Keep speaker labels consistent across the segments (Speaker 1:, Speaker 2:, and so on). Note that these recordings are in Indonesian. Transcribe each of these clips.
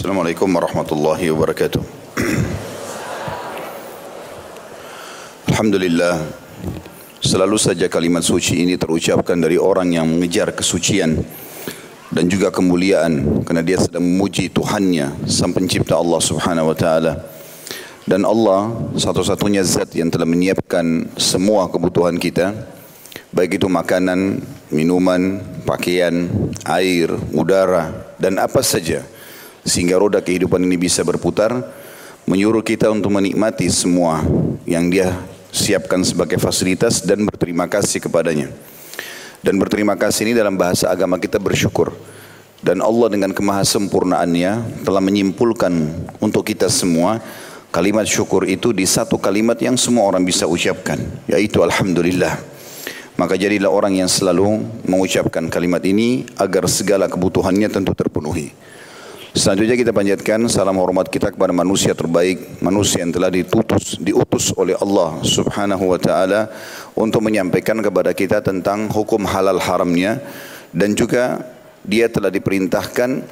Speaker 1: Assalamualaikum warahmatullahi wabarakatuh. Alhamdulillah selalu saja kalimat suci ini terucapkan dari orang yang mengejar kesucian dan juga kemuliaan karena dia sedang memuji Tuhannya sang pencipta Allah Subhanahu wa taala. Dan Allah satu-satunya zat yang telah menyiapkan semua kebutuhan kita baik itu makanan, minuman, pakaian, air, udara dan apa saja sehingga roda kehidupan ini bisa berputar menyuruh kita untuk menikmati semua yang dia siapkan sebagai fasilitas dan berterima kasih kepadanya. Dan berterima kasih ini dalam bahasa agama kita bersyukur. Dan Allah dengan kemahasempurnaannya telah menyimpulkan untuk kita semua kalimat syukur itu di satu kalimat yang semua orang bisa ucapkan yaitu Alhamdulillah. Maka jadilah orang yang selalu mengucapkan kalimat ini agar segala kebutuhannya tentu terpenuhi Selanjutnya kita panjatkan salam hormat kita kepada manusia terbaik, manusia yang telah ditutus, diutus oleh Allah Subhanahu wa taala untuk menyampaikan kepada kita tentang hukum halal haramnya dan juga dia telah diperintahkan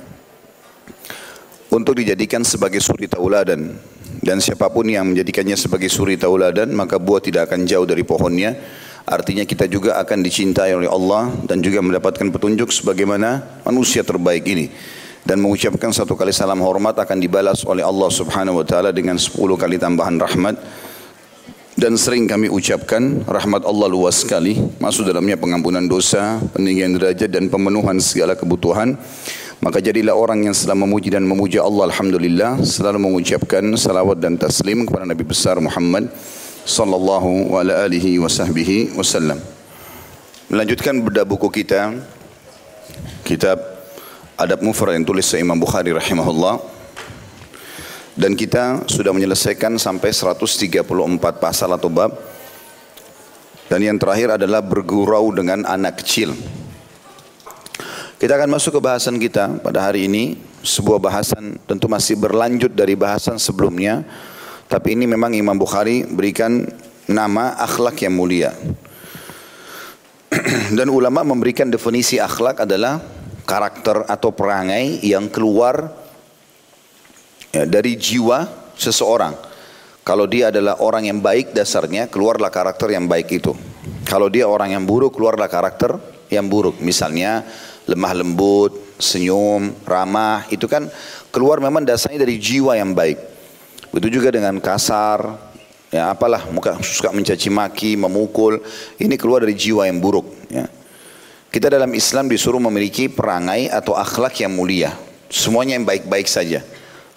Speaker 1: untuk dijadikan sebagai suri tauladan. Dan siapa pun yang menjadikannya sebagai suri tauladan maka buah tidak akan jauh dari pohonnya. Artinya kita juga akan dicintai oleh Allah dan juga mendapatkan petunjuk sebagaimana manusia terbaik ini dan mengucapkan satu kali salam hormat akan dibalas oleh Allah Subhanahu wa taala dengan sepuluh kali tambahan rahmat. Dan sering kami ucapkan rahmat Allah luas sekali masuk dalamnya pengampunan dosa peninggian derajat dan pemenuhan segala kebutuhan. Maka jadilah orang yang selalu memuji dan memuja Allah Alhamdulillah selalu mengucapkan salawat dan taslim kepada Nabi besar Muhammad sallallahu sahbihi wasallam. Melanjutkan bedah buku kita kitab Adab Mufrad yang tulis Imam Bukhari rahimahullah. Dan kita sudah menyelesaikan sampai 134 pasal atau bab. Dan yang terakhir adalah bergurau dengan anak kecil. Kita akan masuk ke bahasan kita pada hari ini. Sebuah bahasan tentu masih berlanjut dari bahasan sebelumnya. Tapi ini memang Imam Bukhari berikan nama akhlak yang mulia. Dan ulama memberikan definisi akhlak adalah karakter atau perangai yang keluar ya, dari jiwa seseorang. Kalau dia adalah orang yang baik dasarnya, keluarlah karakter yang baik itu. Kalau dia orang yang buruk, keluarlah karakter yang buruk. Misalnya lemah lembut, senyum, ramah, itu kan keluar memang dasarnya dari jiwa yang baik. Begitu juga dengan kasar, ya apalah, muka suka mencaci maki, memukul, ini keluar dari jiwa yang buruk. Ya. Kita dalam Islam disuruh memiliki perangai atau akhlak yang mulia. Semuanya yang baik-baik saja.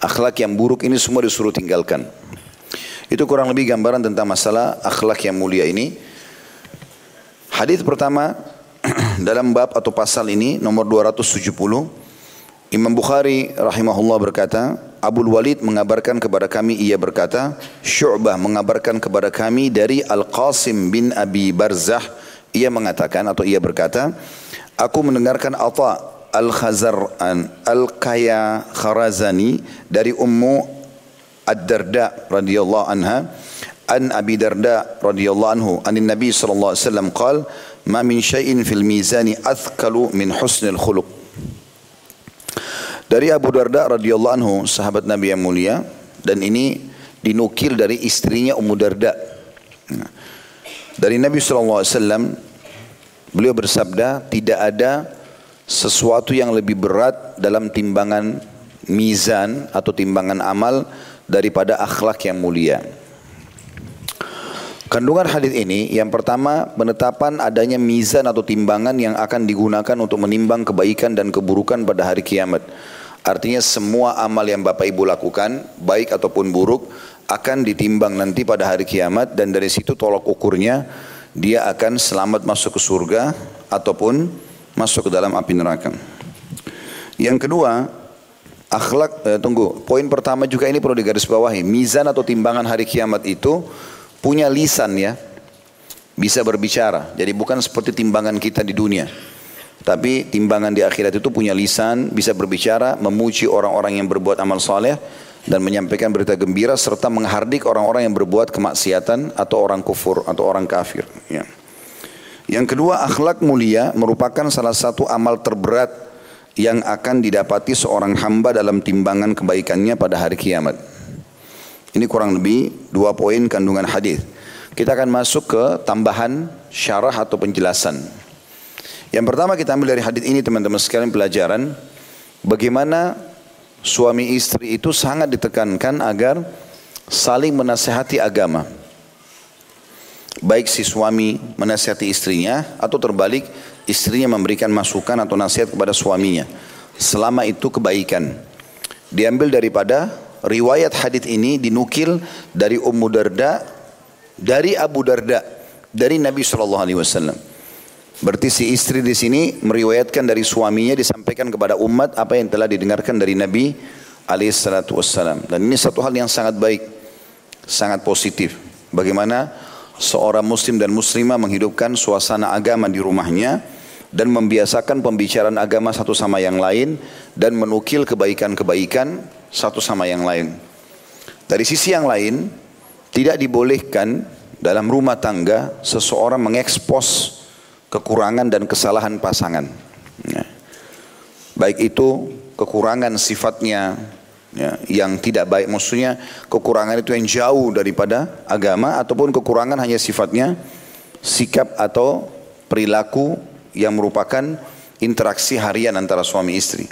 Speaker 1: Akhlak yang buruk ini semua disuruh tinggalkan. Itu kurang lebih gambaran tentang masalah akhlak yang mulia ini. Hadis pertama dalam bab atau pasal ini nomor 270 Imam Bukhari rahimahullah berkata Abu Walid mengabarkan kepada kami ia berkata Syu'bah mengabarkan kepada kami dari Al-Qasim bin Abi Barzah ia mengatakan atau ia berkata, aku mendengarkan Atha Al-Khazar'an Al-Kaya Kharazani dari Ummu Ad-Darda radhiyallahu anha an Abi Darda radhiyallahu anhu an Nabi sallallahu alaihi wasallam qal ma min syai'in fil mizani athqalu min husnil khuluq dari Abu Darda radhiyallahu anhu sahabat Nabi yang mulia dan ini dinukil dari istrinya Ummu Darda dari Nabi SAW, beliau bersabda, tidak ada sesuatu yang lebih berat dalam timbangan mizan atau timbangan amal daripada akhlak yang mulia. Kandungan hadis ini yang pertama penetapan adanya mizan atau timbangan yang akan digunakan untuk menimbang kebaikan dan keburukan pada hari kiamat. Artinya semua amal yang Bapak Ibu lakukan baik ataupun buruk akan ditimbang nanti pada hari kiamat dan dari situ tolak ukurnya dia akan selamat masuk ke surga ataupun masuk ke dalam api neraka. Yang kedua, akhlak eh, tunggu, poin pertama juga ini perlu digarisbawahi. Mizan atau timbangan hari kiamat itu punya lisan ya. Bisa berbicara. Jadi bukan seperti timbangan kita di dunia. Tapi timbangan di akhirat itu punya lisan, bisa berbicara, memuji orang-orang yang berbuat amal soleh, dan menyampaikan berita gembira serta menghardik orang-orang yang berbuat kemaksiatan atau orang kufur atau orang kafir. Ya. Yang kedua, akhlak mulia merupakan salah satu amal terberat yang akan didapati seorang hamba dalam timbangan kebaikannya pada hari kiamat. Ini kurang lebih dua poin kandungan hadis. Kita akan masuk ke tambahan syarah atau penjelasan. Yang pertama kita ambil dari hadis ini teman-teman sekalian pelajaran bagaimana suami istri itu sangat ditekankan agar saling menasehati agama. Baik si suami menasihati istrinya atau terbalik istrinya memberikan masukan atau nasihat kepada suaminya. Selama itu kebaikan. Diambil daripada riwayat hadis ini dinukil dari Ummu Darda dari Abu Darda dari Nabi Shallallahu Alaihi Wasallam. Berarti si istri di sini meriwayatkan dari suaminya disampaikan kepada umat apa yang telah didengarkan dari Nabi alaihi salatu wassalam. Dan ini satu hal yang sangat baik, sangat positif. Bagaimana seorang muslim dan muslimah menghidupkan suasana agama di rumahnya dan membiasakan pembicaraan agama satu sama yang lain dan menukil kebaikan-kebaikan satu sama yang lain. Dari sisi yang lain, tidak dibolehkan dalam rumah tangga seseorang mengekspos kekurangan dan kesalahan pasangan. Ya. Baik itu kekurangan sifatnya ya, yang tidak baik, maksudnya kekurangan itu yang jauh daripada agama ataupun kekurangan hanya sifatnya sikap atau perilaku yang merupakan interaksi harian antara suami istri.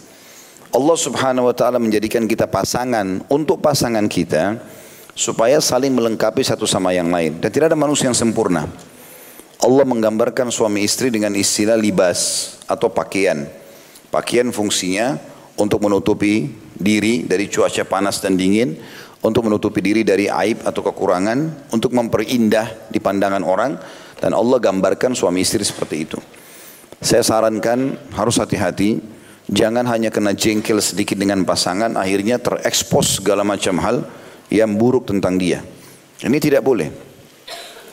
Speaker 1: Allah subhanahu wa ta'ala menjadikan kita pasangan untuk pasangan kita supaya saling melengkapi satu sama yang lain dan tidak ada manusia yang sempurna. Allah menggambarkan suami istri dengan istilah libas atau pakaian. Pakaian fungsinya untuk menutupi diri dari cuaca panas dan dingin, untuk menutupi diri dari aib atau kekurangan, untuk memperindah di pandangan orang dan Allah gambarkan suami istri seperti itu. Saya sarankan harus hati-hati, jangan hanya kena jengkel sedikit dengan pasangan akhirnya terekspos segala macam hal yang buruk tentang dia. Ini tidak boleh.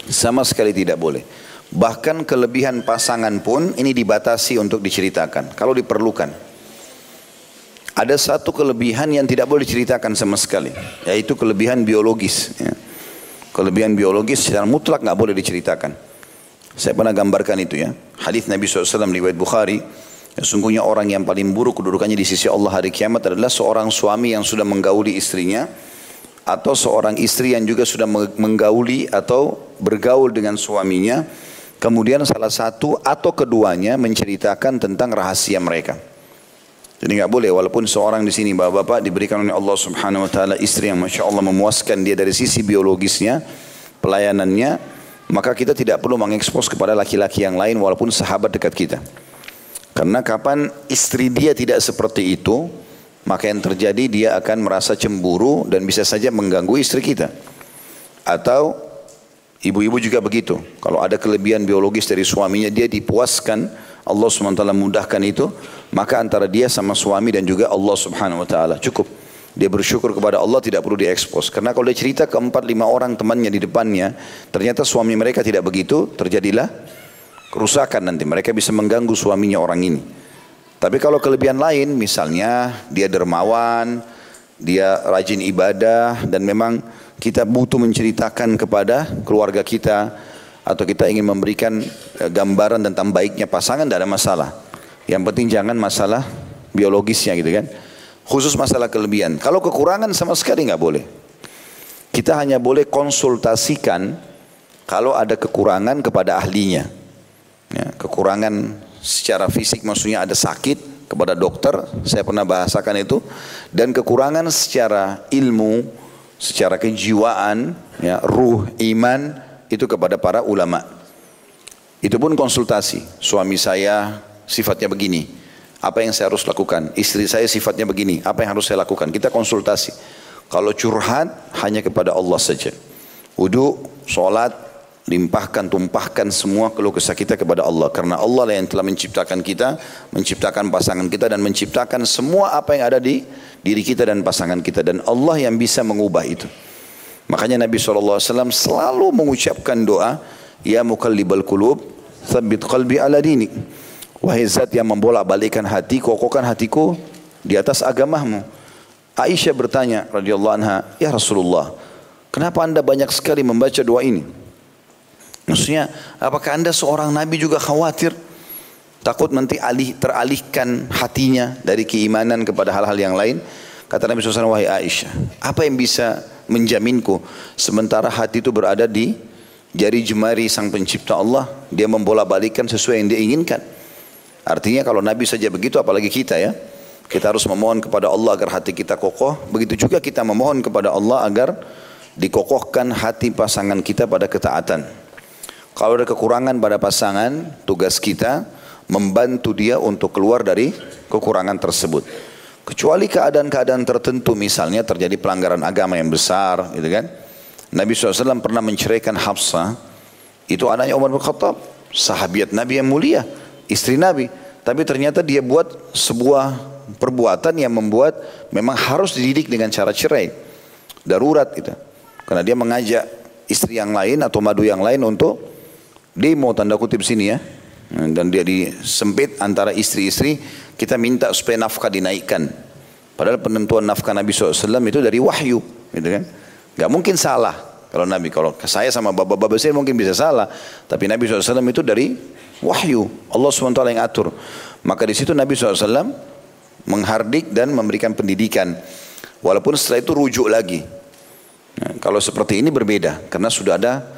Speaker 1: Sama sekali tidak boleh. Bahkan kelebihan pasangan pun ini dibatasi untuk diceritakan. Kalau diperlukan. Ada satu kelebihan yang tidak boleh diceritakan sama sekali. Yaitu kelebihan biologis. Ya. Kelebihan biologis secara mutlak nggak boleh diceritakan. Saya pernah gambarkan itu ya. Hadis Nabi SAW riwayat Bukhari. Sesungguhnya orang yang paling buruk kedudukannya di sisi Allah hari kiamat adalah seorang suami yang sudah menggauli istrinya atau seorang istri yang juga sudah menggauli atau bergaul dengan suaminya Kemudian salah satu atau keduanya menceritakan tentang rahasia mereka. Jadi nggak boleh walaupun seorang di sini bapak-bapak diberikan oleh Allah Subhanahu Wa Taala istri yang masya Allah memuaskan dia dari sisi biologisnya, pelayanannya, maka kita tidak perlu mengekspos kepada laki-laki yang lain walaupun sahabat dekat kita. Karena kapan istri dia tidak seperti itu, maka yang terjadi dia akan merasa cemburu dan bisa saja mengganggu istri kita. Atau Ibu-ibu juga begitu. Kalau ada kelebihan biologis dari suaminya, dia dipuaskan. Allah SWT mudahkan itu. Maka antara dia sama suami dan juga Allah Subhanahu Wa Taala cukup. Dia bersyukur kepada Allah tidak perlu diekspos. Karena kalau dia cerita ke empat lima orang temannya di depannya, ternyata suami mereka tidak begitu, terjadilah kerusakan nanti. Mereka bisa mengganggu suaminya orang ini. Tapi kalau kelebihan lain, misalnya dia dermawan, dia rajin ibadah dan memang kita butuh menceritakan kepada keluarga kita atau kita ingin memberikan eh, gambaran tentang baiknya pasangan tidak ada masalah. Yang penting jangan masalah biologisnya gitu kan. Khusus masalah kelebihan. Kalau kekurangan sama sekali nggak boleh. Kita hanya boleh konsultasikan kalau ada kekurangan kepada ahlinya. Ya, kekurangan secara fisik maksudnya ada sakit kepada dokter, saya pernah bahasakan itu. Dan kekurangan secara ilmu, secara kejiwaan, ya, ruh, iman itu kepada para ulama. Itu pun konsultasi. Suami saya sifatnya begini. Apa yang saya harus lakukan? Istri saya sifatnya begini. Apa yang harus saya lakukan? Kita konsultasi. Kalau curhat hanya kepada Allah saja. Wudhu, sholat, limpahkan, tumpahkan semua keluh kesah kita kepada Allah. Karena Allah lah yang telah menciptakan kita, menciptakan pasangan kita dan menciptakan semua apa yang ada di diri kita dan pasangan kita dan Allah yang bisa mengubah itu. Makanya Nabi SAW selalu mengucapkan doa, Ya mukallibal kulub, thabbit qalbi ala dini. Wahai zat yang membolak-balikan hati, kokohkan hatiku di atas agamamu. Aisyah bertanya radhiyallahu anha, "Ya Rasulullah, kenapa Anda banyak sekali membaca doa ini?" Maksudnya, apakah Anda seorang nabi juga khawatir takut nanti alih, teralihkan hatinya dari keimanan kepada hal-hal yang lain. Kata Nabi SAW, wahai Aisyah, apa yang bisa menjaminku sementara hati itu berada di jari jemari sang pencipta Allah, dia membola balikan sesuai yang dia inginkan. Artinya kalau Nabi saja begitu apalagi kita ya. Kita harus memohon kepada Allah agar hati kita kokoh. Begitu juga kita memohon kepada Allah agar dikokohkan hati pasangan kita pada ketaatan. Kalau ada kekurangan pada pasangan, tugas kita membantu dia untuk keluar dari kekurangan tersebut. Kecuali keadaan-keadaan tertentu misalnya terjadi pelanggaran agama yang besar gitu kan. Nabi SAW pernah menceraikan Hafsah, itu anaknya Umar bin Khattab, sahabiat Nabi yang mulia, istri Nabi. Tapi ternyata dia buat sebuah perbuatan yang membuat memang harus dididik dengan cara cerai. Darurat gitu. Karena dia mengajak istri yang lain atau madu yang lain untuk demo tanda kutip sini ya. Dan dia disempit antara istri-istri kita minta supaya nafkah dinaikkan. Padahal penentuan nafkah Nabi SAW itu dari wahyu. Gitu kan. Gak mungkin salah. Kalau Nabi, kalau saya sama bapak-bapak saya mungkin bisa salah. Tapi Nabi SAW itu dari wahyu. Allah SWT yang atur. Maka di situ Nabi SAW menghardik dan memberikan pendidikan. Walaupun setelah itu rujuk lagi. Nah, kalau seperti ini berbeda karena sudah ada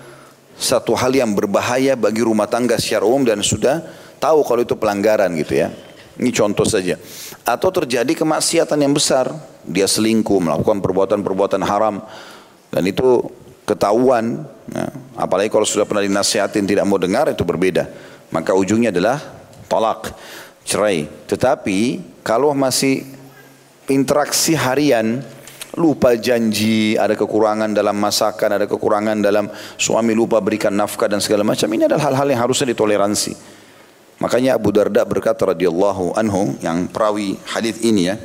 Speaker 1: satu hal yang berbahaya bagi rumah tangga secara umum dan sudah tahu kalau itu pelanggaran gitu ya. Ini contoh saja. Atau terjadi kemaksiatan yang besar, dia selingkuh, melakukan perbuatan-perbuatan haram dan itu ketahuan, ya, apalagi kalau sudah pernah dinasihatin tidak mau dengar itu berbeda. Maka ujungnya adalah tolak, cerai. Tetapi kalau masih interaksi harian, lupa janji, ada kekurangan dalam masakan, ada kekurangan dalam suami lupa berikan nafkah dan segala macam. Ini adalah hal-hal yang harusnya ditoleransi. Makanya Abu Darda berkata radhiyallahu anhu yang perawi hadis ini ya.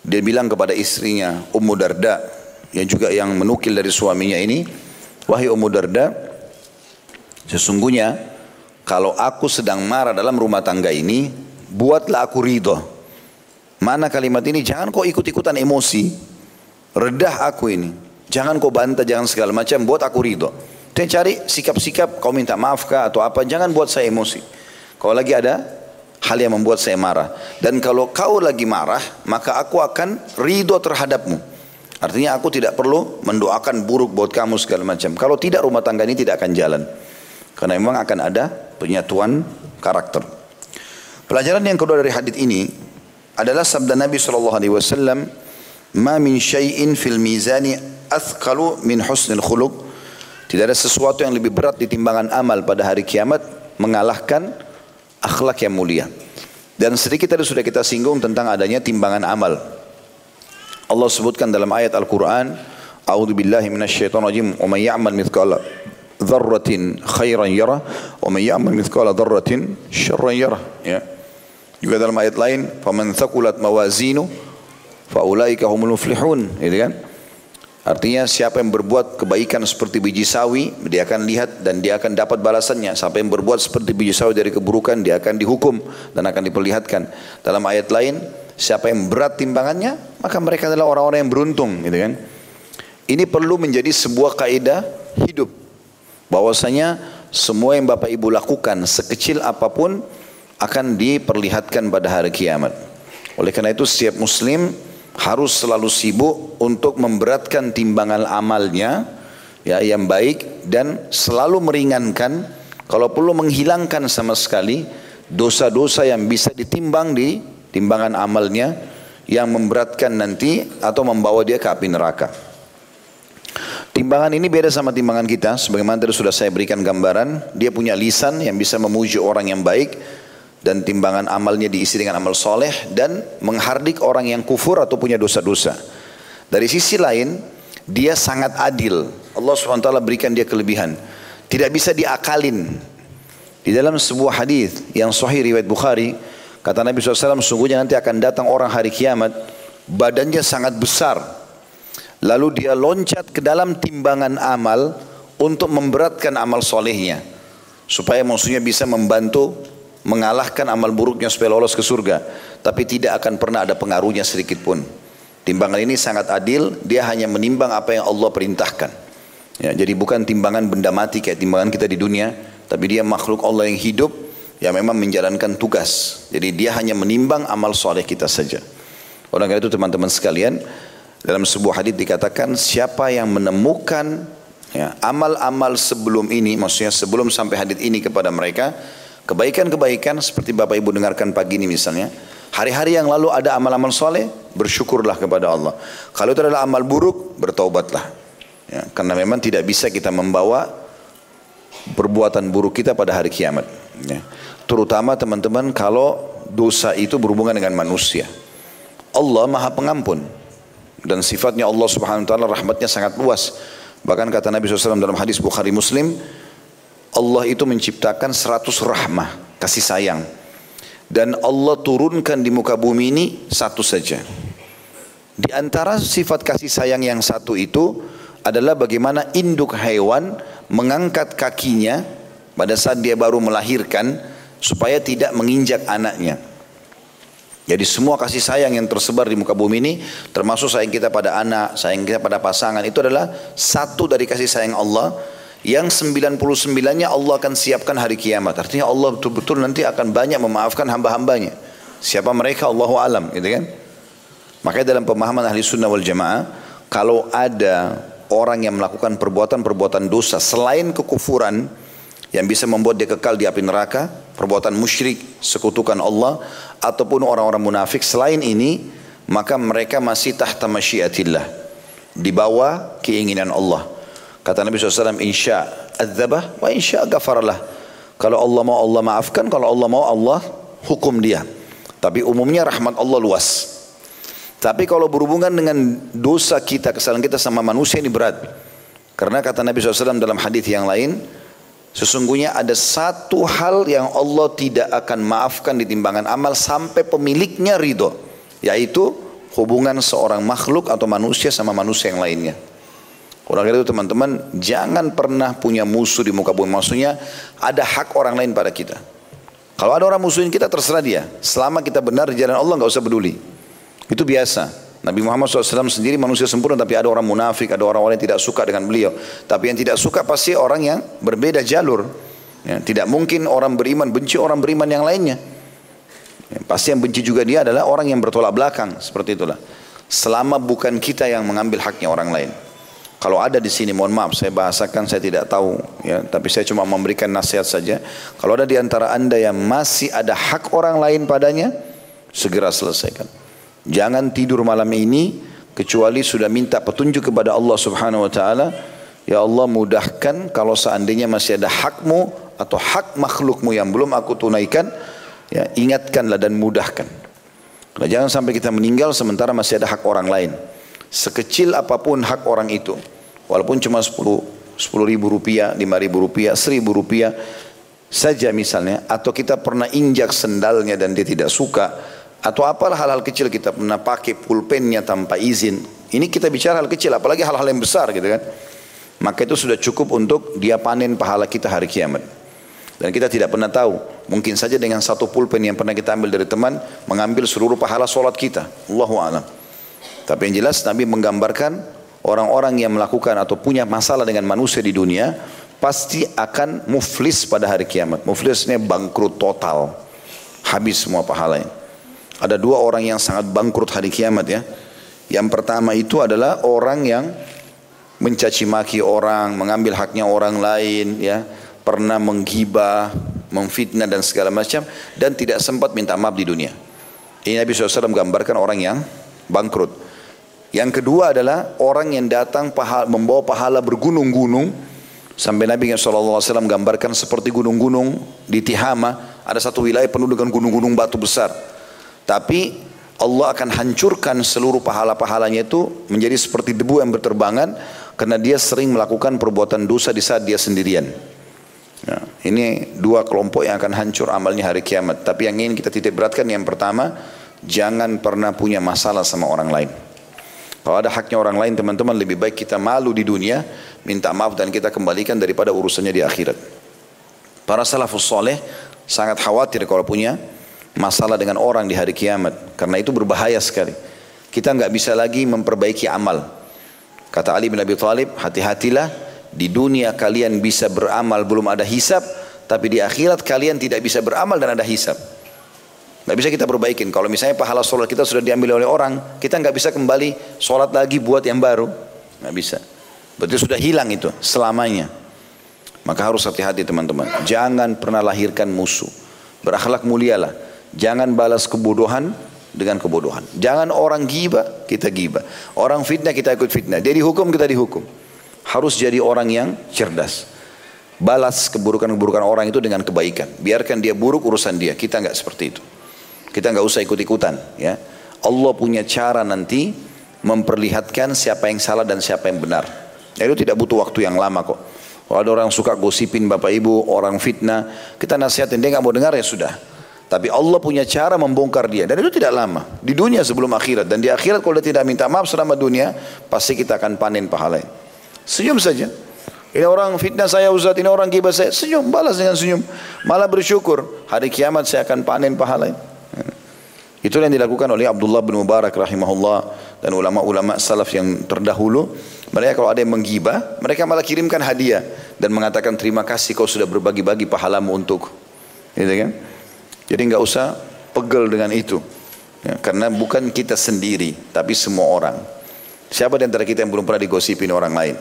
Speaker 1: Dia bilang kepada istrinya Ummu Darda yang juga yang menukil dari suaminya ini, wahai Ummu Darda, sesungguhnya kalau aku sedang marah dalam rumah tangga ini, buatlah aku ridho. Mana kalimat ini? Jangan kau ikut-ikutan emosi. Redah aku ini. Jangan kau bantah, jangan segala macam. Buat aku ridho. Dan cari sikap-sikap, kau minta maaf kah atau apa. Jangan buat saya emosi. Kalau lagi ada hal yang membuat saya marah. Dan kalau kau lagi marah, maka aku akan ridho terhadapmu. Artinya aku tidak perlu mendoakan buruk buat kamu segala macam. Kalau tidak rumah tangga ini tidak akan jalan. Karena memang akan ada penyatuan karakter. Pelajaran yang kedua dari hadis ini adalah sabda Nabi sallallahu alaihi wasallam, "Ma min syai'in fil mizani athqalu min husnil khuluq." Tidak ada sesuatu yang lebih berat di timbangan amal pada hari kiamat mengalahkan akhlak yang mulia. Dan sedikit tadi sudah kita singgung tentang adanya timbangan amal. Allah sebutkan dalam ayat Al-Quran, A'udhu billahi minasyaitan rajim, wa man ya'mal mithqala dharratin khairan yara, wa man ya'mal mithqala dharratin syarran yara. Ya. Juga dalam ayat lain, "Faman thaqulat mawazinu faulaika humul muflihun." Gitu kan? Artinya siapa yang berbuat kebaikan seperti biji sawi, dia akan lihat dan dia akan dapat balasannya. Siapa yang berbuat seperti biji sawi dari keburukan, dia akan dihukum dan akan diperlihatkan. Dalam ayat lain, siapa yang berat timbangannya, maka mereka adalah orang-orang yang beruntung, gitu kan? Ini perlu menjadi sebuah kaidah hidup. Bahwasanya semua yang Bapak Ibu lakukan sekecil apa pun akan diperlihatkan pada hari kiamat. Oleh karena itu setiap muslim harus selalu sibuk untuk memberatkan timbangan amalnya ya yang baik dan selalu meringankan kalau perlu menghilangkan sama sekali dosa-dosa yang bisa ditimbang di timbangan amalnya yang memberatkan nanti atau membawa dia ke api neraka. Timbangan ini beda sama timbangan kita, sebagaimana tadi sudah saya berikan gambaran. Dia punya lisan yang bisa memuji orang yang baik, dan timbangan amalnya diisi dengan amal soleh dan menghardik orang yang kufur atau punya dosa-dosa. Dari sisi lain, dia sangat adil. Allah SWT berikan dia kelebihan. Tidak bisa diakalin. Di dalam sebuah hadis yang sahih riwayat Bukhari, kata Nabi SAW, sungguhnya nanti akan datang orang hari kiamat, badannya sangat besar. Lalu dia loncat ke dalam timbangan amal untuk memberatkan amal solehnya. Supaya maksudnya bisa membantu mengalahkan amal buruknya supaya lolos ke surga. Tapi tidak akan pernah ada pengaruhnya sedikit pun. Timbangan ini sangat adil, dia hanya menimbang apa yang Allah perintahkan. Ya, jadi bukan timbangan benda mati kayak timbangan kita di dunia, tapi dia makhluk Allah yang hidup yang memang menjalankan tugas. Jadi dia hanya menimbang amal soleh kita saja. Oleh karena itu teman-teman sekalian, dalam sebuah hadis dikatakan siapa yang menemukan ya, amal-amal sebelum ini, maksudnya sebelum sampai hadis ini kepada mereka, kebaikan-kebaikan seperti Bapak Ibu dengarkan pagi ini misalnya, hari-hari yang lalu ada amal-amal soleh, bersyukurlah kepada Allah. Kalau itu adalah amal buruk, bertaubatlah. Ya, karena memang tidak bisa kita membawa perbuatan buruk kita pada hari kiamat. Ya. Terutama teman-teman kalau dosa itu berhubungan dengan manusia. Allah maha pengampun. Dan sifatnya Allah subhanahu wa ta'ala rahmatnya sangat luas. Bahkan kata Nabi SAW dalam hadis Bukhari Muslim, Allah itu menciptakan seratus rahmah, kasih sayang. Dan Allah turunkan di muka bumi ini satu saja. Di antara sifat kasih sayang yang satu itu adalah bagaimana induk hewan mengangkat kakinya pada saat dia baru melahirkan supaya tidak menginjak anaknya. Jadi semua kasih sayang yang tersebar di muka bumi ini termasuk sayang kita pada anak, sayang kita pada pasangan itu adalah satu dari kasih sayang Allah yang 99-nya Allah akan siapkan hari kiamat. Artinya Allah betul-betul nanti akan banyak memaafkan hamba-hambanya. Siapa mereka Allah alam gitu kan. Makanya dalam pemahaman ahli sunnah wal jamaah kalau ada orang yang melakukan perbuatan-perbuatan dosa selain kekufuran yang bisa membuat dia kekal di api neraka, perbuatan musyrik, sekutukan Allah, ataupun orang-orang munafik selain ini, maka mereka masih tahta masyiatillah. Di bawah keinginan Allah. Kata Nabi SAW, insya adzabah wa insya ghafarlah. Kalau Allah mau Allah maafkan, kalau Allah mau Allah hukum dia. Tapi umumnya rahmat Allah luas. Tapi kalau berhubungan dengan dosa kita, kesalahan kita sama manusia ini berat. Karena kata Nabi SAW dalam hadis yang lain, Sesungguhnya ada satu hal yang Allah tidak akan maafkan di timbangan amal sampai pemiliknya ridho. Yaitu hubungan seorang makhluk atau manusia sama manusia yang lainnya. Orang itu teman-teman jangan pernah punya musuh di muka bumi. Maksudnya ada hak orang lain pada kita. Kalau ada orang musuhin kita terserah dia. Selama kita benar di jalan Allah nggak usah peduli. Itu biasa. Nabi Muhammad SAW sendiri manusia sempurna tapi ada orang munafik, ada orang-orang yang tidak suka dengan beliau. Tapi yang tidak suka pasti orang yang berbeda jalur. Ya, tidak mungkin orang beriman benci orang beriman yang lainnya. Ya, pasti yang benci juga dia adalah orang yang bertolak belakang seperti itulah. Selama bukan kita yang mengambil haknya orang lain. Kalau ada di sini, mohon maaf, saya bahasakan, saya tidak tahu, ya, tapi saya cuma memberikan nasihat saja. Kalau ada di antara anda yang masih ada hak orang lain padanya, segera selesaikan. Jangan tidur malam ini kecuali sudah minta petunjuk kepada Allah Subhanahu wa taala. Ya Allah mudahkan kalau seandainya masih ada hakmu atau hak makhlukmu yang belum aku tunaikan, ya ingatkanlah dan mudahkan. Jangan sampai kita meninggal sementara masih ada hak orang lain. Sekecil apa pun hak orang itu, walaupun cuma 10 10 ribu rupiah, 5 ribu rupiah, 1000 rupiah saja misalnya, atau kita pernah injak sendalnya dan dia tidak suka, atau apalah hal-hal kecil kita pernah pakai pulpennya tanpa izin. Ini kita bicara hal kecil, apalagi hal-hal yang besar gitu kan. Maka itu sudah cukup untuk dia panen pahala kita hari kiamat. Dan kita tidak pernah tahu, mungkin saja dengan satu pulpen yang pernah kita ambil dari teman, mengambil seluruh pahala solat kita. Allahu a'lam. Tapi yang jelas Nabi menggambarkan orang-orang yang melakukan atau punya masalah dengan manusia di dunia, pasti akan muflis pada hari kiamat. Muflisnya bangkrut total. Habis semua pahalanya. Ada dua orang yang sangat bangkrut hari kiamat ya. Yang pertama itu adalah orang yang mencaci maki orang, mengambil haknya orang lain ya, pernah menggibah, memfitnah dan segala macam dan tidak sempat minta maaf di dunia. Ini Nabi SAW gambarkan orang yang bangkrut. Yang kedua adalah orang yang datang pahala, membawa pahala bergunung-gunung sampai Nabi SAW gambarkan seperti gunung-gunung di Tihama ada satu wilayah penuh dengan gunung-gunung batu besar. Tapi Allah akan hancurkan seluruh pahala-pahalanya itu menjadi seperti debu yang berterbangan karena dia sering melakukan perbuatan dosa di saat dia sendirian. Ya, ini dua kelompok yang akan hancur amalnya hari kiamat. Tapi yang ingin kita titik beratkan yang pertama, jangan pernah punya masalah sama orang lain. Kalau ada haknya orang lain teman-teman lebih baik kita malu di dunia, minta maaf dan kita kembalikan daripada urusannya di akhirat. Para salafus soleh sangat khawatir kalau punya masalah dengan orang di hari kiamat. Karena itu berbahaya sekali. Kita nggak bisa lagi memperbaiki amal. Kata Ali bin Abi Thalib, hati-hatilah di dunia kalian bisa beramal belum ada hisap, tapi di akhirat kalian tidak bisa beramal dan ada hisab. Nggak bisa kita perbaikin. Kalau misalnya pahala sholat kita sudah diambil oleh orang, kita nggak bisa kembali sholat lagi buat yang baru. Nggak bisa. Berarti sudah hilang itu selamanya. Maka harus hati-hati teman-teman. Jangan pernah lahirkan musuh. Berakhlak mulialah. Jangan balas kebodohan dengan kebodohan. Jangan orang giba, kita giba. Orang fitnah, kita ikut fitnah. Dia dihukum, kita dihukum. Harus jadi orang yang cerdas. Balas keburukan-keburukan orang itu dengan kebaikan. Biarkan dia buruk urusan dia. Kita nggak seperti itu. Kita nggak usah ikut-ikutan. Ya, Allah punya cara nanti memperlihatkan siapa yang salah dan siapa yang benar. Ya, itu tidak butuh waktu yang lama kok. Kalau ada orang suka gosipin bapak ibu, orang fitnah, kita nasihatin dia nggak mau dengar ya sudah. Tapi Allah punya cara membongkar dia dan itu tidak lama di dunia sebelum akhirat dan di akhirat kalau dia tidak minta maaf selama dunia pasti kita akan panen pahala. Senyum saja. Ini orang fitnah saya Ustaz, ini orang gibah saya. Senyum, balas dengan senyum. Malah bersyukur. Hari kiamat saya akan panen pahala. Itulah yang dilakukan oleh Abdullah bin Mubarak rahimahullah dan ulama-ulama salaf yang terdahulu. Mereka kalau ada yang menggibah, mereka malah kirimkan hadiah dan mengatakan terima kasih kau sudah berbagi-bagi pahalamu untuk. Gitu kan? Jadi nggak usah pegel dengan itu. Ya, karena bukan kita sendiri, tapi semua orang. Siapa di antara kita yang belum pernah digosipin orang lain?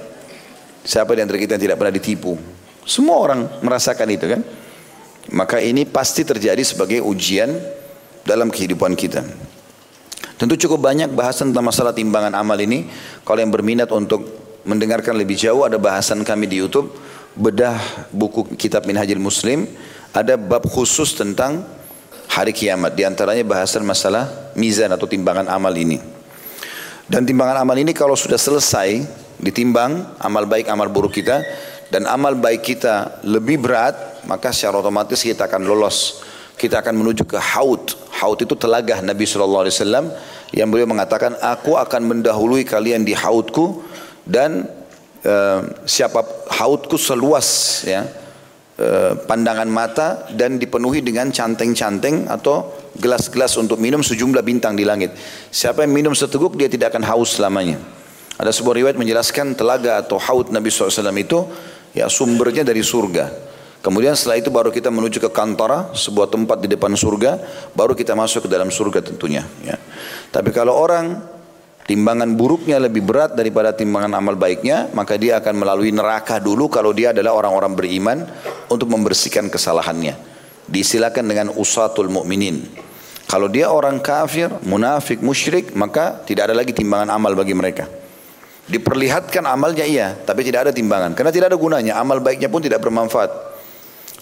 Speaker 1: Siapa di antara kita yang tidak pernah ditipu? Semua orang merasakan itu kan? Maka ini pasti terjadi sebagai ujian dalam kehidupan kita. Tentu cukup banyak bahasan tentang masalah timbangan amal ini. Kalau yang berminat untuk mendengarkan lebih jauh ada bahasan kami di YouTube bedah buku kitab Minhajul Muslim ada bab khusus tentang hari kiamat di antaranya bahasan masalah mizan atau timbangan amal ini. Dan timbangan amal ini kalau sudah selesai ditimbang amal baik amal buruk kita dan amal baik kita lebih berat maka secara otomatis kita akan lolos kita akan menuju ke haud. Haud itu telaga Nabi SAW yang beliau mengatakan, aku akan mendahului kalian di haudku dan uh, siapa haudku seluas ya uh, pandangan mata dan dipenuhi dengan canteng-canteng atau gelas-gelas untuk minum sejumlah bintang di langit. Siapa yang minum seteguk dia tidak akan haus selamanya. Ada sebuah riwayat menjelaskan telaga atau haud Nabi SAW itu ya sumbernya dari surga. Kemudian setelah itu baru kita menuju ke kantara, sebuah tempat di depan surga, baru kita masuk ke dalam surga tentunya. Ya. Tapi kalau orang timbangan buruknya lebih berat daripada timbangan amal baiknya, maka dia akan melalui neraka dulu kalau dia adalah orang-orang beriman untuk membersihkan kesalahannya. Disilakan dengan usatul mukminin. Kalau dia orang kafir, munafik, musyrik, maka tidak ada lagi timbangan amal bagi mereka. Diperlihatkan amalnya iya, tapi tidak ada timbangan. Karena tidak ada gunanya, amal baiknya pun tidak bermanfaat.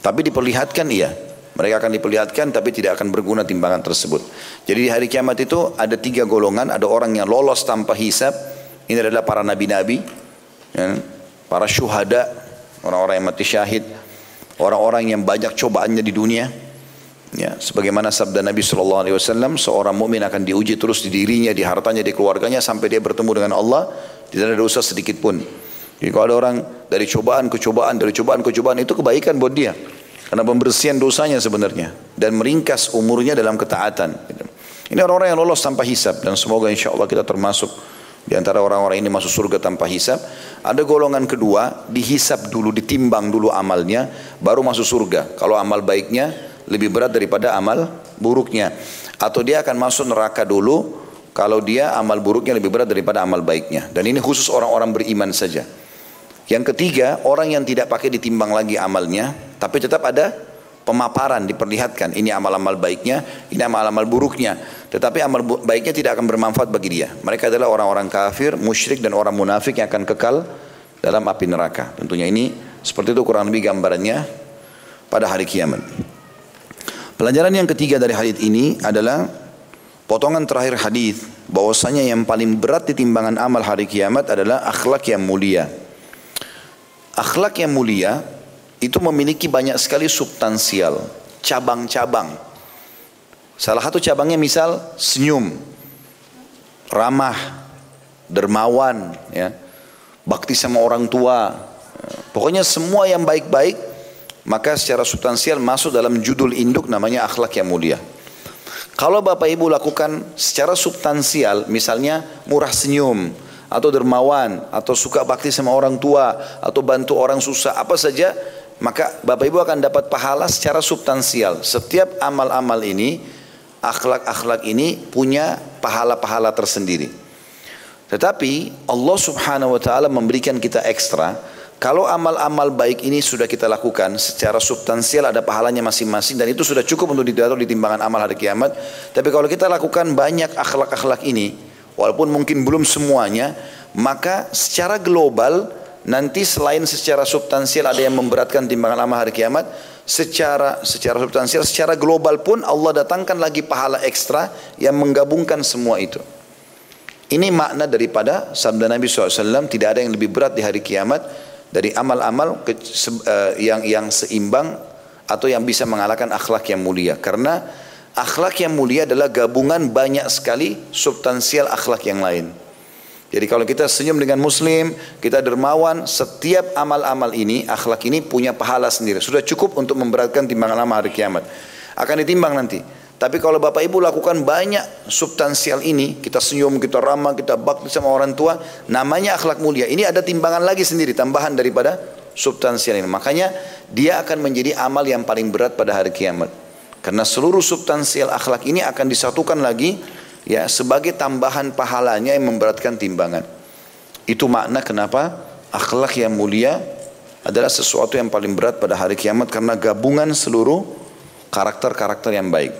Speaker 1: Tapi diperlihatkan iya. Mereka akan diperlihatkan tapi tidak akan berguna timbangan tersebut. Jadi di hari kiamat itu ada tiga golongan. Ada orang yang lolos tanpa hisab. Ini adalah para nabi-nabi. Ya, para syuhada. Orang-orang yang mati syahid. Orang-orang yang banyak cobaannya di dunia. Ya, sebagaimana sabda Nabi Shallallahu Alaihi Wasallam, seorang mukmin akan diuji terus di dirinya, di hartanya, di keluarganya sampai dia bertemu dengan Allah, tidak ada dosa sedikit pun. Jadi kalau ada orang dari cobaan ke cobaan, dari cobaan ke cobaan itu kebaikan buat dia. Karena pembersihan dosanya sebenarnya dan meringkas umurnya dalam ketaatan. Ini orang-orang yang lolos tanpa hisab dan semoga insya Allah kita termasuk di antara orang-orang ini masuk surga tanpa hisab. Ada golongan kedua, dihisab dulu, ditimbang dulu amalnya, baru masuk surga. Kalau amal baiknya lebih berat daripada amal buruknya. Atau dia akan masuk neraka dulu, kalau dia amal buruknya lebih berat daripada amal baiknya. Dan ini khusus orang-orang beriman saja. Yang ketiga, orang yang tidak pakai ditimbang lagi amalnya, tapi tetap ada pemaparan diperlihatkan ini amal-amal baiknya, ini amal-amal buruknya. Tetapi amal baiknya tidak akan bermanfaat bagi dia. Mereka adalah orang-orang kafir, musyrik dan orang munafik yang akan kekal dalam api neraka. Tentunya ini seperti itu kurang lebih gambarannya pada hari kiamat. Pelajaran yang ketiga dari hadis ini adalah potongan terakhir hadis bahwasanya yang paling berat di timbangan amal hari kiamat adalah akhlak yang mulia. Akhlak yang mulia itu memiliki banyak sekali substansial, cabang-cabang. Salah satu cabangnya misal senyum, ramah, dermawan, ya, bakti sama orang tua. Pokoknya semua yang baik-baik maka secara substansial masuk dalam judul induk namanya akhlak yang mulia. Kalau Bapak Ibu lakukan secara substansial misalnya murah senyum, atau dermawan atau suka bakti sama orang tua atau bantu orang susah apa saja maka Bapak Ibu akan dapat pahala secara substansial. Setiap amal-amal ini, akhlak-akhlak ini punya pahala-pahala tersendiri. Tetapi Allah Subhanahu wa taala memberikan kita ekstra kalau amal-amal baik ini sudah kita lakukan secara substansial ada pahalanya masing-masing dan itu sudah cukup untuk ditaruh di timbangan amal hari kiamat. Tapi kalau kita lakukan banyak akhlak-akhlak ini, walaupun mungkin belum semuanya, maka secara global nanti selain secara substansial ada yang memberatkan timbangan amal hari kiamat, secara secara substansial, secara global pun Allah datangkan lagi pahala ekstra yang menggabungkan semua itu. Ini makna daripada sabda Nabi SAW tidak ada yang lebih berat di hari kiamat dari amal-amal uh, yang yang seimbang atau yang bisa mengalahkan akhlak yang mulia karena akhlak yang mulia adalah gabungan banyak sekali substansial akhlak yang lain. Jadi kalau kita senyum dengan muslim, kita dermawan, setiap amal-amal ini, akhlak ini punya pahala sendiri. Sudah cukup untuk memberatkan timbangan amal hari kiamat. Akan ditimbang nanti. Tapi kalau Bapak Ibu lakukan banyak substansial ini, kita senyum, kita ramah, kita bakti sama orang tua, namanya akhlak mulia. Ini ada timbangan lagi sendiri, tambahan daripada substansial ini. Makanya dia akan menjadi amal yang paling berat pada hari kiamat. Karena seluruh substansial akhlak ini akan disatukan lagi ya sebagai tambahan pahalanya yang memberatkan timbangan. Itu makna kenapa akhlak yang mulia adalah sesuatu yang paling berat pada hari kiamat karena gabungan seluruh karakter-karakter yang baik.